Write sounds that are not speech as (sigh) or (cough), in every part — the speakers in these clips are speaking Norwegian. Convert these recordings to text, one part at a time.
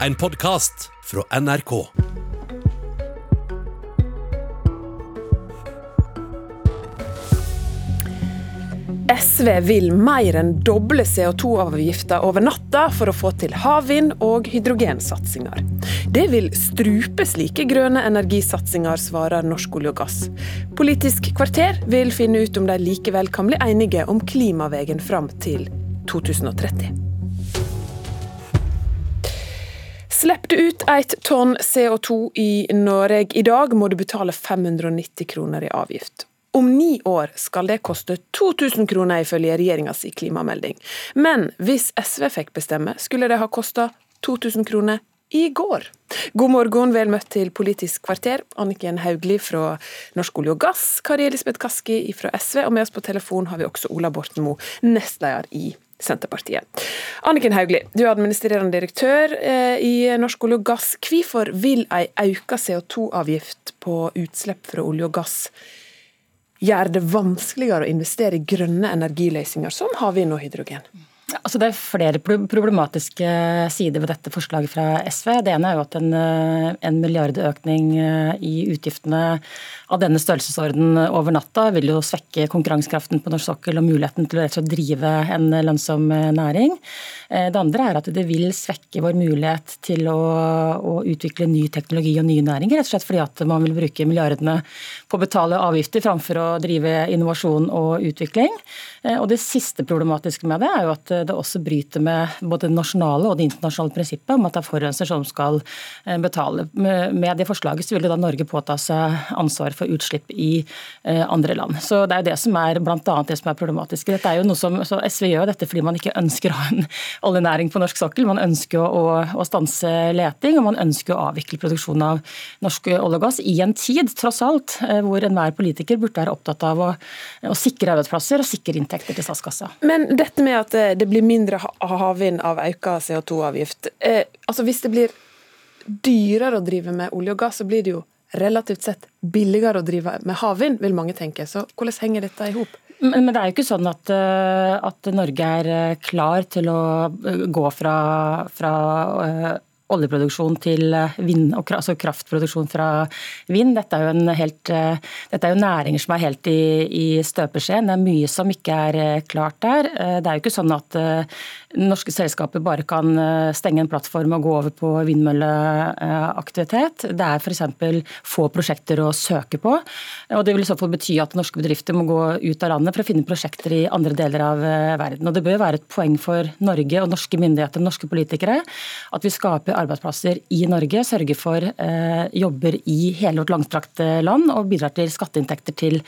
en podkast fra NRK. SV vil mer enn doble CO2-avgifta over natta for å få til havvind og hydrogensatsinger. Det vil strupe slike grønne energisatsinger, svarer Norsk olje og gass. Politisk kvarter vil finne ut om de likevel kan bli enige om klimaveien fram til 2030. Slipper du ut et tonn CO2 i Norge i dag, må du betale 590 kroner i avgift. Om ni år skal det koste 2000 kroner, ifølge regjeringas klimamelding. Men hvis SV fikk bestemme, skulle det ha kosta 2000 kroner i går. God morgen, vel møtt til Politisk kvarter. Anniken Hauglie fra Norsk olje og gass, Kari Elisabeth Kaski fra SV, og med oss på telefon har vi også Ola Borten Moe, nestleder i Senterpartiet. Anniken Hauglie, du er administrerende direktør eh, i Norsk olje og gass. Hvorfor vil ei auka CO2-avgift på utslipp fra olje og gass gjøre det vanskeligere å investere i grønne energiløsninger som havvind og hydrogen? Altså det er flere problematiske sider ved dette forslaget fra SV. Det ene er jo at en, eh, en milliardøkning eh, i utgiftene av denne størrelsesorden over natta vil jo svekke konkurransekraften på norsk sokkel og muligheten til å drive en lønnsom eh, næring. Det andre er at det vil svekke vår mulighet til å, å utvikle ny teknologi og nye næringer, rett og slett fordi at man vil bruke milliardene på å betale avgifter framfor å drive innovasjon og utvikling. Og Det siste problematiske med det er jo at det også bryter med både det nasjonale og det internasjonale prinsippet om at det er forurenser som skal eh, betale. Med det forslaget så vil da Norge påta seg ansvar for utslipp i eh, andre land. Så Det er jo det som er blant annet det som er problematisk. Dette er jo noe som, så SV gjør dette fordi man ikke ønsker å ha en (laughs) oljenæring på norsk sokkel. Man ønsker å, å stanse leting, og man ønsker å avvikle produksjonen av norsk olje og gass i en tid, tross alt, eh, hvor enhver politiker burde være opptatt av å, å sikre arbeidsplasser og sikre inntekter til statskassa. Men dette med at det blir mindre havvind av økt CO2-avgift. Eh, altså Hvis det blir dyrere å drive med olje og gass, så blir det jo relativt sett billigere å drive med havvind, vil mange tenke. Så hvordan henger dette i hop? Men, det er jo ikke sånn at, eh, at Norge er eh, klar til å eh, gå fra, fra oljeproduksjon til eh, vind, altså kraftproduksjon fra vind. Dette er jo, helt, eh, dette er jo næringer som er helt i, i støpeskjeen. Det er mye som ikke er eh, klart der. Det er jo ikke sånn at norske selskaper bare kan stenge en plattform og gå over på vindmølleaktivitet. Det er f.eks. få prosjekter å søke på. og Det vil i så fall bety at norske bedrifter må gå ut av landet for å finne prosjekter i andre deler av verden. Og Det bør være et poeng for Norge og norske myndigheter og norske politikere at vi skaper arbeidsplasser i Norge, sørger for eh, jobber i hele vårt langstrakte land og bidrar til skatteinntekter til,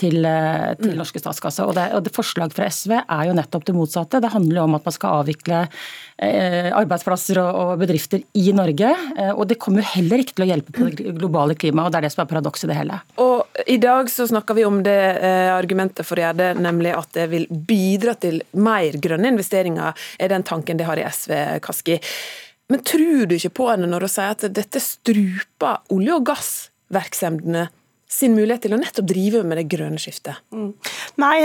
til, eh, til mm. norske statskasser. Og, det, og det Forslag fra SV er jo nettopp det motsatte. Det handler jo om at man skal avvikle eh, arbeidsplasser og, og, bedrifter i Norge. Eh, og det kommer jo heller ikke til å hjelpe på det globale klimaet, og det er det som er paradokset i det hele. Og I dag så snakker vi om det eh, argumentet for å gjøre det, nemlig at det vil bidra til mer grønne investeringer, er den tanken de har i SV, Kaski. Men tror du ikke på henne når hun sier at dette struper olje- og gassvirksomhetene sin mulighet til å nettopp drive med det grønne skiftet? Mm. Nei,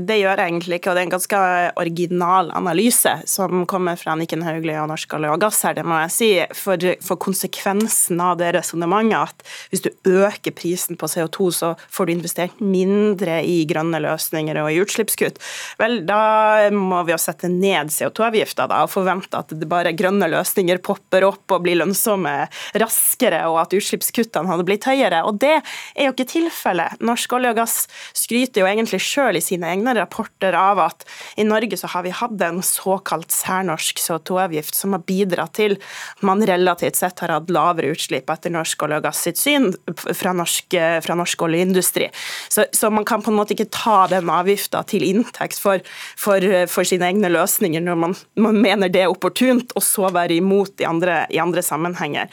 det gjør jeg egentlig ikke. og Det er en ganske original analyse som kommer fra Nikken Hauglie og Norsk olje og gass her, det må jeg si. For, for konsekvensen av det resonnementet at hvis du øker prisen på CO2, så får du investert mindre i grønne løsninger og i utslippskutt. Vel, da må vi jo sette ned CO2-avgifta og forvente at det bare grønne løsninger popper opp og blir lønnsomme raskere, og at utslippskuttene hadde blitt høyere. og det er jo ikke tilfellet. Norsk olje og gass skryter jo egentlig sjøl i sine egne rapporter av at i Norge så har vi hatt en såkalt særnorsk CO2-avgift som har bidratt til at man relativt sett har hatt lavere utslipp etter norsk olje og gass sitt syn fra norsk, fra norsk oljeindustri. Så, så, man kan på en måte ikke ta den avgifta til inntekt for, for, for, sine egne løsninger når man, man, mener det er opportunt, og så være imot i andre, i andre sammenhenger.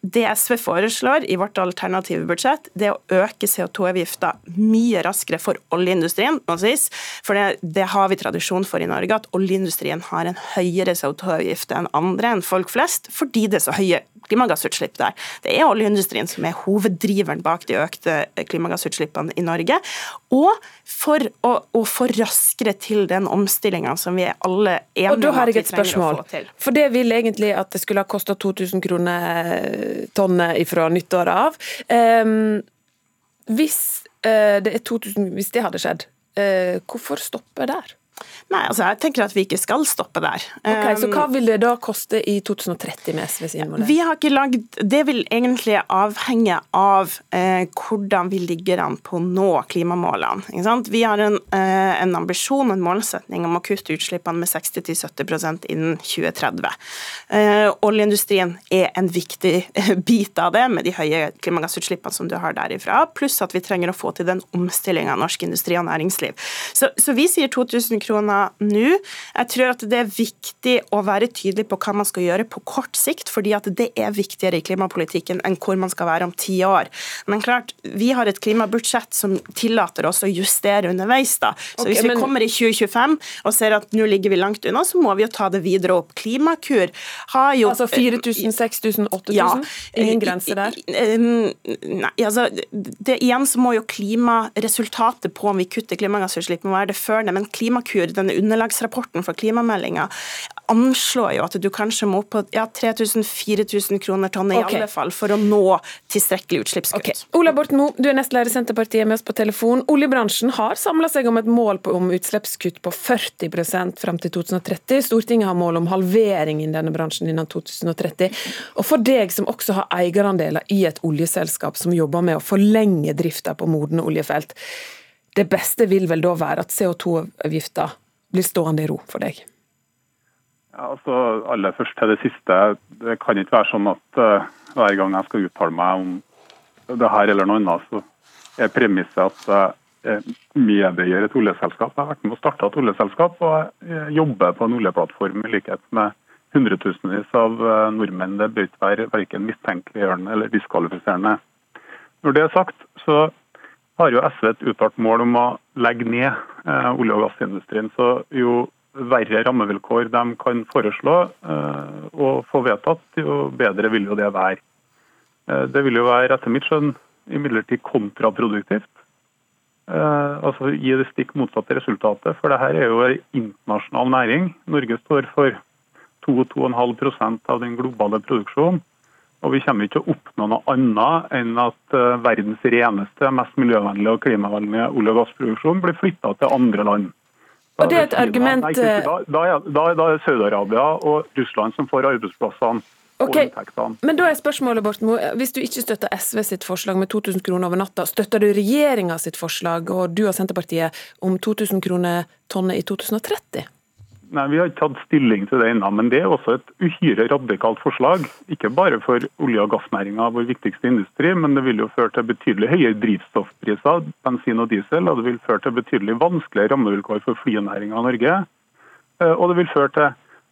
Det SV foreslår i vårt alternative budsjett, budsjett, det å øke CO2-avgifta mye raskere for oljeindustrien. For det, det, har vi tradisjon for i Norge, at oljeindustrien har en høyere CO2-avgift enn andre, enn folk flest, fordi det er så høye klimagassutslipp der. Det er oljeindustrien som er hoveddriveren bak de økte klimagassutslippene i Norge. Og for å, å få raskere til den omstillinga som vi er alle enige om at vi trenger å få til. Og da har jeg et spørsmål. For det vil egentlig at det skulle ha kosta 2000 kroner tonnet fra nyttår av. Um, hvis, uh, det 2000, hvis det hadde skjedd, uh, hvorfor stoppe der? Nei, altså jeg tenker at vi ikke skal stoppe der. Ok, Så hva um, vil det da koste i 2030 med SVs sin? Vi har ikke lagd, Det vil egentlig avhenge av eh, hvordan vi ligger an på å nå klimamålene. Vi har en, eh, en, ambisjon, en målsetning om å kutte utslippene med 60-70% innen 2030. Eh, oljeindustrien er en viktig bit av det, med de høye klimagassutslippene som du har derifra, pluss at vi trenger å få til den omstillinga av norsk industri og næringsliv. Så, så vi sier 2000 kroner nå. Jeg tror at det er viktig å være tydelig på hva man skal gjøre på kort sikt, fordi at det er viktigere i klimapolitikken enn hvor man skal være om ti år. Men klart, vi har et klimabudsjett som tillater oss å justere underveis. da. Så okay, Hvis vi men... kommer i 2025 og ser at nå ligger vi langt unna, så må vi jo ta det videre opp. Klimakur har jo Altså 4000, 6000, 8000? Ja, Ingen grense der? Nei, altså det, Igjen så må jo klimaresultatet på om vi kutter klimagassutslipp må være det førende. men Klimakur, denne underlagsrapporten for klimameldinga, anslår jo at du kanskje må opp på ja, 3000-4000 kroner tonnet okay. i alle fall for å nå tilstrekkelig utslippskutt. Okay. Ola Borten Moe, du er nestleder i Senterpartiet med oss på telefon. Oljebransjen har samla seg om et mål på, om utslippskutt på 40% frem til 2030. Stortinget har mål om halvering i denne bransjen innen 2030. Og for deg som også har eierandeler i et oljeselskap som jobber med å forlenge drifta på modne oljefelt, det beste vil vel da være at CO2-avgifta blir stående i ro for deg? Ja, altså Aller først til det siste. Det kan ikke være sånn at uh, hver gang jeg skal uttale meg om det her eller noe annet, så er premisset at jeg uh, medeier et oljeselskap. Jeg har vært med å starte et oljeselskap og jeg jobber på en oljeplattform i likhet med hundretusenvis av uh, nordmenn. Det bør ikke være verken mistenkeliggjørende eller diskvalifiserende. Når det er sagt, så har jo SV et uttalt mål om å legge ned eh, olje- og gassindustrien. Så jo verre rammevilkår de kan foreslå eh, og få vedtatt, jo bedre vil jo det være. Eh, det vil jo være etter mitt skjønn imidlertid kontraproduktivt. altså Gi det stikk motsatte resultatet. For det her er jo en internasjonal næring. Norge står for 2-2,5 av den globale produksjonen. Og vi kommer ikke til å oppnå noe annet enn at eh, verdens reneste, mest miljøvennlige og klimavennlige olje- og gassproduksjon blir flytta til andre land. Da og det er et argument... Nei, da, da, da, da er Saudi-Arabia og Russland som får arbeidsplassene. Okay. Men da er spørsmålet, Borten Hvis du ikke støtter SV sitt forslag med 2000 kroner over natta, støtter du regjeringa sitt forslag og du og Senterpartiet om 2000 kroner tonnet i 2030? Nei, Vi har ikke tatt stilling til det ennå, men det er også et uhyre radikalt forslag. Ikke bare for olje- og gassnæringa, vår viktigste industri, men det vil jo føre til betydelig høyere drivstoffpriser, bensin og diesel. Og det vil føre til betydelig vanskeligere rammevilkår for flynæringa i Norge. Eh, og det vil føre til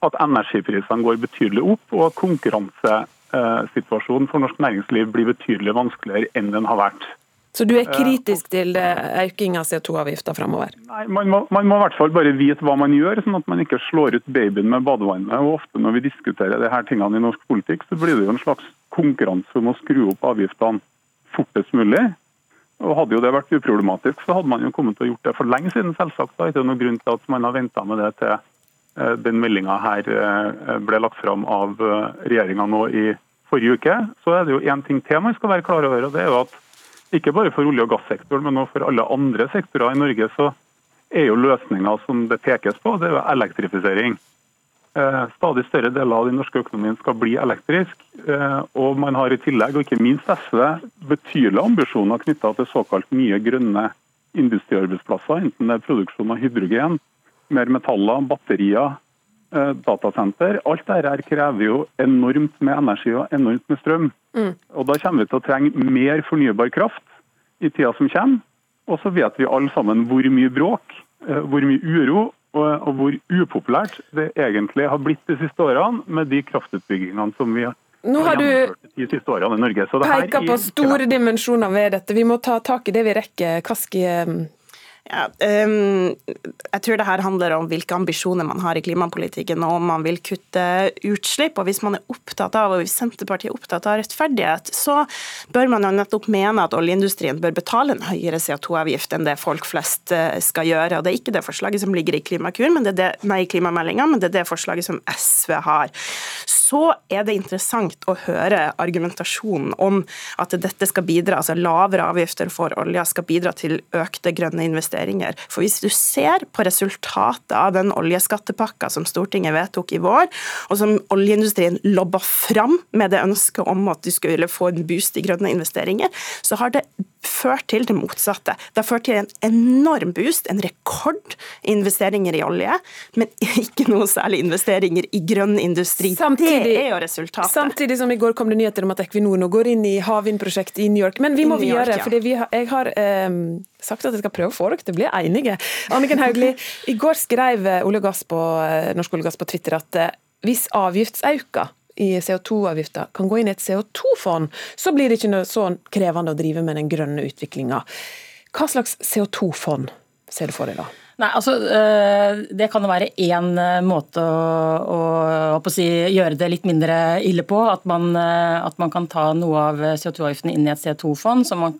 at energiprisene går betydelig opp, og at konkurransesituasjonen for norsk næringsliv blir betydelig vanskeligere enn den har vært. Så du er kritisk til økning av CO2-avgifter fremover? Nei, man må, man må, i hvert fall bare vite hva man gjør, sånn at man ikke slår ut babyen med badevannet. Og ofte Når vi diskuterer disse tingene i norsk politikk, så blir det jo en slags konkurranse om å skru opp avgiftene fortest mulig. Og Hadde jo det vært uproblematisk, så hadde man jo kommet til å gjort det for lenge siden. selvsagt. Er ikke noen grunn til at man har venta med det til eh, den meldinga her eh, ble lagt fram av eh, regjeringa nå i forrige uke. Så er det jo én ting til man skal være klar over, og det er jo at ikke bare for olje- og gassektoren, men også for alle andre sektorer i Norge, så er jo løsninga som det pekes på, det er elektrifisering. Eh, stadig større deler av den norske økonomien skal bli elektrisk. Eh, og man har i tillegg, og ikke minst SV, betydelige ambisjoner knytta til såkalt nye grønne industriarbeidsplasser, enten det er produksjon av hydrogen, mer metaller, batterier, datasenter. Alt dette krever jo enormt med energi og enormt med strøm. Mm. Og Da kommer vi til å trenge mer fornybar kraft i tida som kommer. Og så vet vi alle sammen hvor mye bråk, eh, hvor mye uro og, og hvor upopulært det egentlig har blitt de siste årene med de kraftutbyggingene som vi har nå har du peka på store dimensjoner ved dette. Vi må ta tak i det vi rekker. Kaski, eh, Ja, um, jeg tror det her handler om hvilke ambisjoner man har i klimapolitikken, og om man vil kutte utslipp. og Hvis man er opptatt av, og hvis Senterpartiet er opptatt av rettferdighet, så bør man jo nettopp mene at oljeindustrien bør betale en høyere CO2-avgift enn det folk flest eh, skal gjøre. og Det er ikke det forslaget som ligger i Klimakur, men det er det, nei, klimameldinga, men det er det forslaget som SV har. Så er det interessant å høre argumentasjonen om at dette skal bidra, altså lavere avgifter for olja skal bidra til økte grønne investeringer. For hvis du ser på resultatet av den oljeskattepakka som Stortinget vedtok i vår, og som oljeindustrien lobba fram med det ønsket om at du skulle få en boost i grønne investeringer, så har det ført til det motsatte. Det har ført til en enorm boost, en rekord i investeringer i olje, men (laughs) ikke noe særlig investeringer i grønn industri. Samtidig, det er jo resultatet. Samtidig som i går kom det nyheter om at Equinor nå går inn i havvindprosjekt i New York. Men vi må videre, ja. for jeg har um, sagt at jeg skal prøve å få dere til å bli enige. Anniken Hauglie, i går skrev Olje Gass på, eh, Norsk olje og gass på Twitter at uh, hvis avgiftsauka i CO2-avgifta kan gå inn i et CO2-fond, så blir det ikke så krevende å drive med den grønne utviklinga. Hva slags CO2-fond ser du for deg da? Nei, altså eh, Det kan jo være én eh, måte å, å, å si, gjøre det litt mindre ille på. At man, eh, at man kan ta noe av CO2-avgiften inn i et CO2-fond, som man,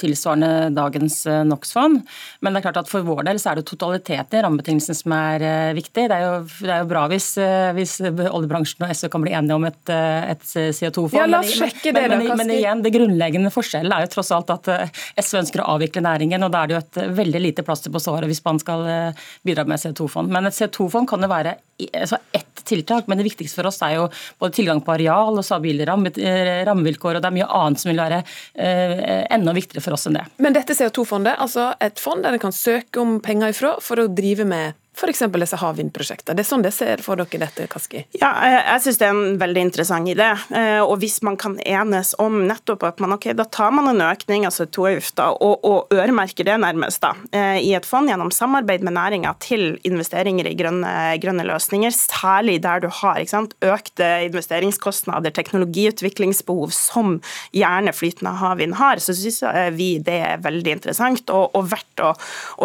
tilsvarende dagens NOx-fond. Men det er klart at for vår del så er det totaliteten i rammebetingelsene som er viktig. Det er jo, det er jo bra hvis, hvis, oljebransjen og SV kan bli enige om et, et CO2-fond. Ja, la oss sjekke det, men, men, men, igjen, det grunnleggende forskjellen er jo tross alt at SV ønsker å avvikle næringen, og da er det jo et veldig lite plaster på såret hvis man skal eh, bidra med CO2-fond. Men et CO2-fond kan jo være altså ett tiltak, men det viktigste for oss er jo både tilgang på areal og stabile eh, rammevilkår, og det er mye annet som vil være eh, enda viktigere for oss enn det. Men dette CO2-fondet, altså et fond der en kan søke om penger ifra for å drive med f.eks. disse havvindprosjektene. Det er sånn det ser for dere dette, Kaski? Ja, jeg synes det er en veldig interessant idé. Eh, og hvis man kan enes om nettopp at man ok, da tar man en økning av CO2-avgifta og, og, øremerker det nærmest da, eh, i et fond gjennom samarbeid med næringa til investeringer i grønne, grønne, løsninger, særlig der du har sant, økte investeringskostnader, teknologiutviklingsbehov, som gjerne flytende havvind har, så syns vi det er veldig interessant og, og verdt å,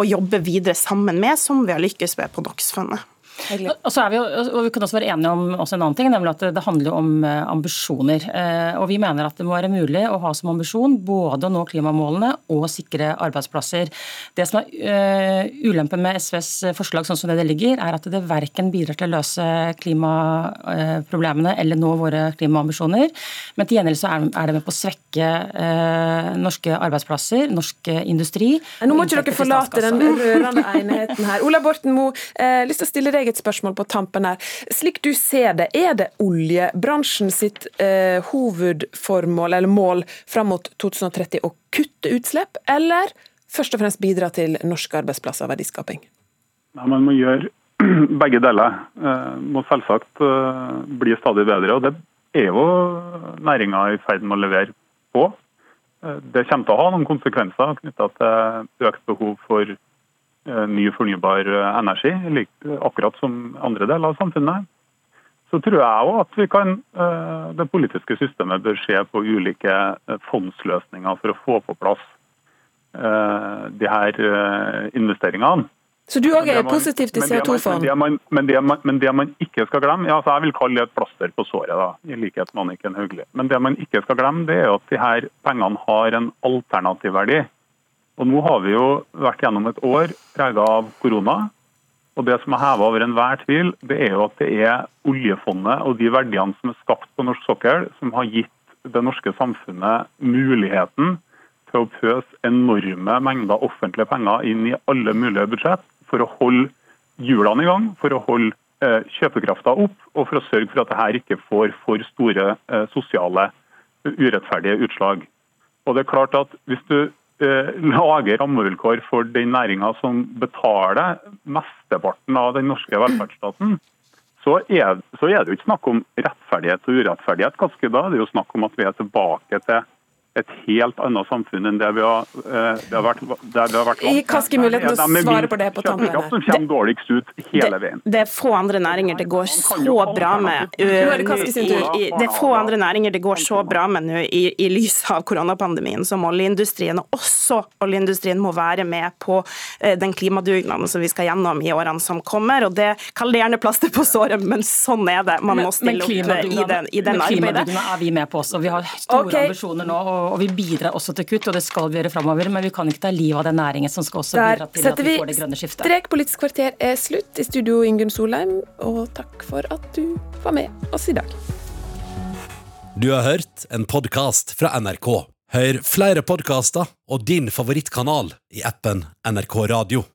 å jobbe videre sammen med, som vi har lykkes med på NOx-fondet. Og så er Vi jo, og vi kan også være enige om også en annen ting, nemlig at det handler om eh, ambisjoner. Eh, og Vi mener at det må være mulig å ha som ambisjon både å nå klimamålene og sikre arbeidsplasser. Det som er uh, ulempen med SVs forslag sånn som det ligger, er at det verken bidrar til å løse klimaproblemene eller nå våre klimaambisjoner. Men til gjengjeld så er det med på å svekke norske arbeidsplasser, norsk industri. Nå må ikke dere forlate den rørende enigheten her. Ola Borten Moe, eh, lyst til å stille deg et spørsmål på tampen her. Slik du ser det, er det oljebransjen sitt eh, hovedformål eller mål fram mot 2030 å kutte utslipp, eller først og fremst bidra til norske arbeidsplasser og verdiskaping? Nei, man må gjøre (clears throat) begge deler. Eh, må selvsagt eh, bli stadig bedre. og Det er jo næringa i ferd med å levere på. Eh, det kommer til å ha noen konsekvenser knytta til økt behov for ny fornybar eh, energi, akkurat som andre deler av samfunnet. Så tror jeg òg at vi kan, eh, det politiske systemet bør se på ulike fondsløsninger for å få på plass de her investeringene. Så du òg er positiv til CO2-fond? Men, men, men, det man ikke skal glemme, ja, jeg vil kalle det et plaster på såret, da, i likhet med Anniken Hauglie. Men det man ikke skal glemme, det er at de her pengene har en alternativ verdi. Og Nå har vi jo vært gjennom et år preget av korona. Og Det som er heva over enhver tvil, det er jo at det er oljefondet og de verdiene som er skapt på norsk sokkel, som har gitt det norske samfunnet muligheten til å pøse enorme mengder offentlige penger inn i alle mulige budsjett for å holde hjulene i gang, for å holde eh, kjøpekrafta opp, og for å sørge for at dette ikke får for store eh, sosiale urettferdige utslag. Og det er klart at Hvis du lage rammevilkår for den næringa som betaler mesteparten av den norske velferdsstaten, så er, så er, det jo ikke snakk om rettferdighet og urettferdighet. Ganske da det er jo snakk om at vi er tilbake til et helt annet samfunn enn det vi har, eh, det har vært, det vi har vært Jeg kasker muligheten til å svare på det på tampen. Som kommer dårligst ut hele veien. Det, det er få andre næringer det går så bra med det Kaski sin tur. i, i, Det er få andre næringer det går så bra med nå i, i lys av koronapandemien som oljeindustrien. Og også oljeindustrien må være med på uh, den klimadugnaden som vi skal gjennom i årene som kommer. og det Kall det gjerne plaster på såret, men sånn er det. Man må stille opp i den, i den men arbeidet. klimadugnaden er vi med på også. Vi har store okay. ambisjoner nå, og, og vi bidrar også til kutt, og det skal vi gjøre framover. Men vi kan ikke ta livet av den næringen som skal også Der bidra til at vi vi får det grønne skiftet. strek. Politisk kvarter er slutt. I studio Ingunn Solheim, og takk for at du var med oss i dag. Du har hørt en podkast fra NRK. Hør flere podkaster og din favorittkanal i appen NRK Radio.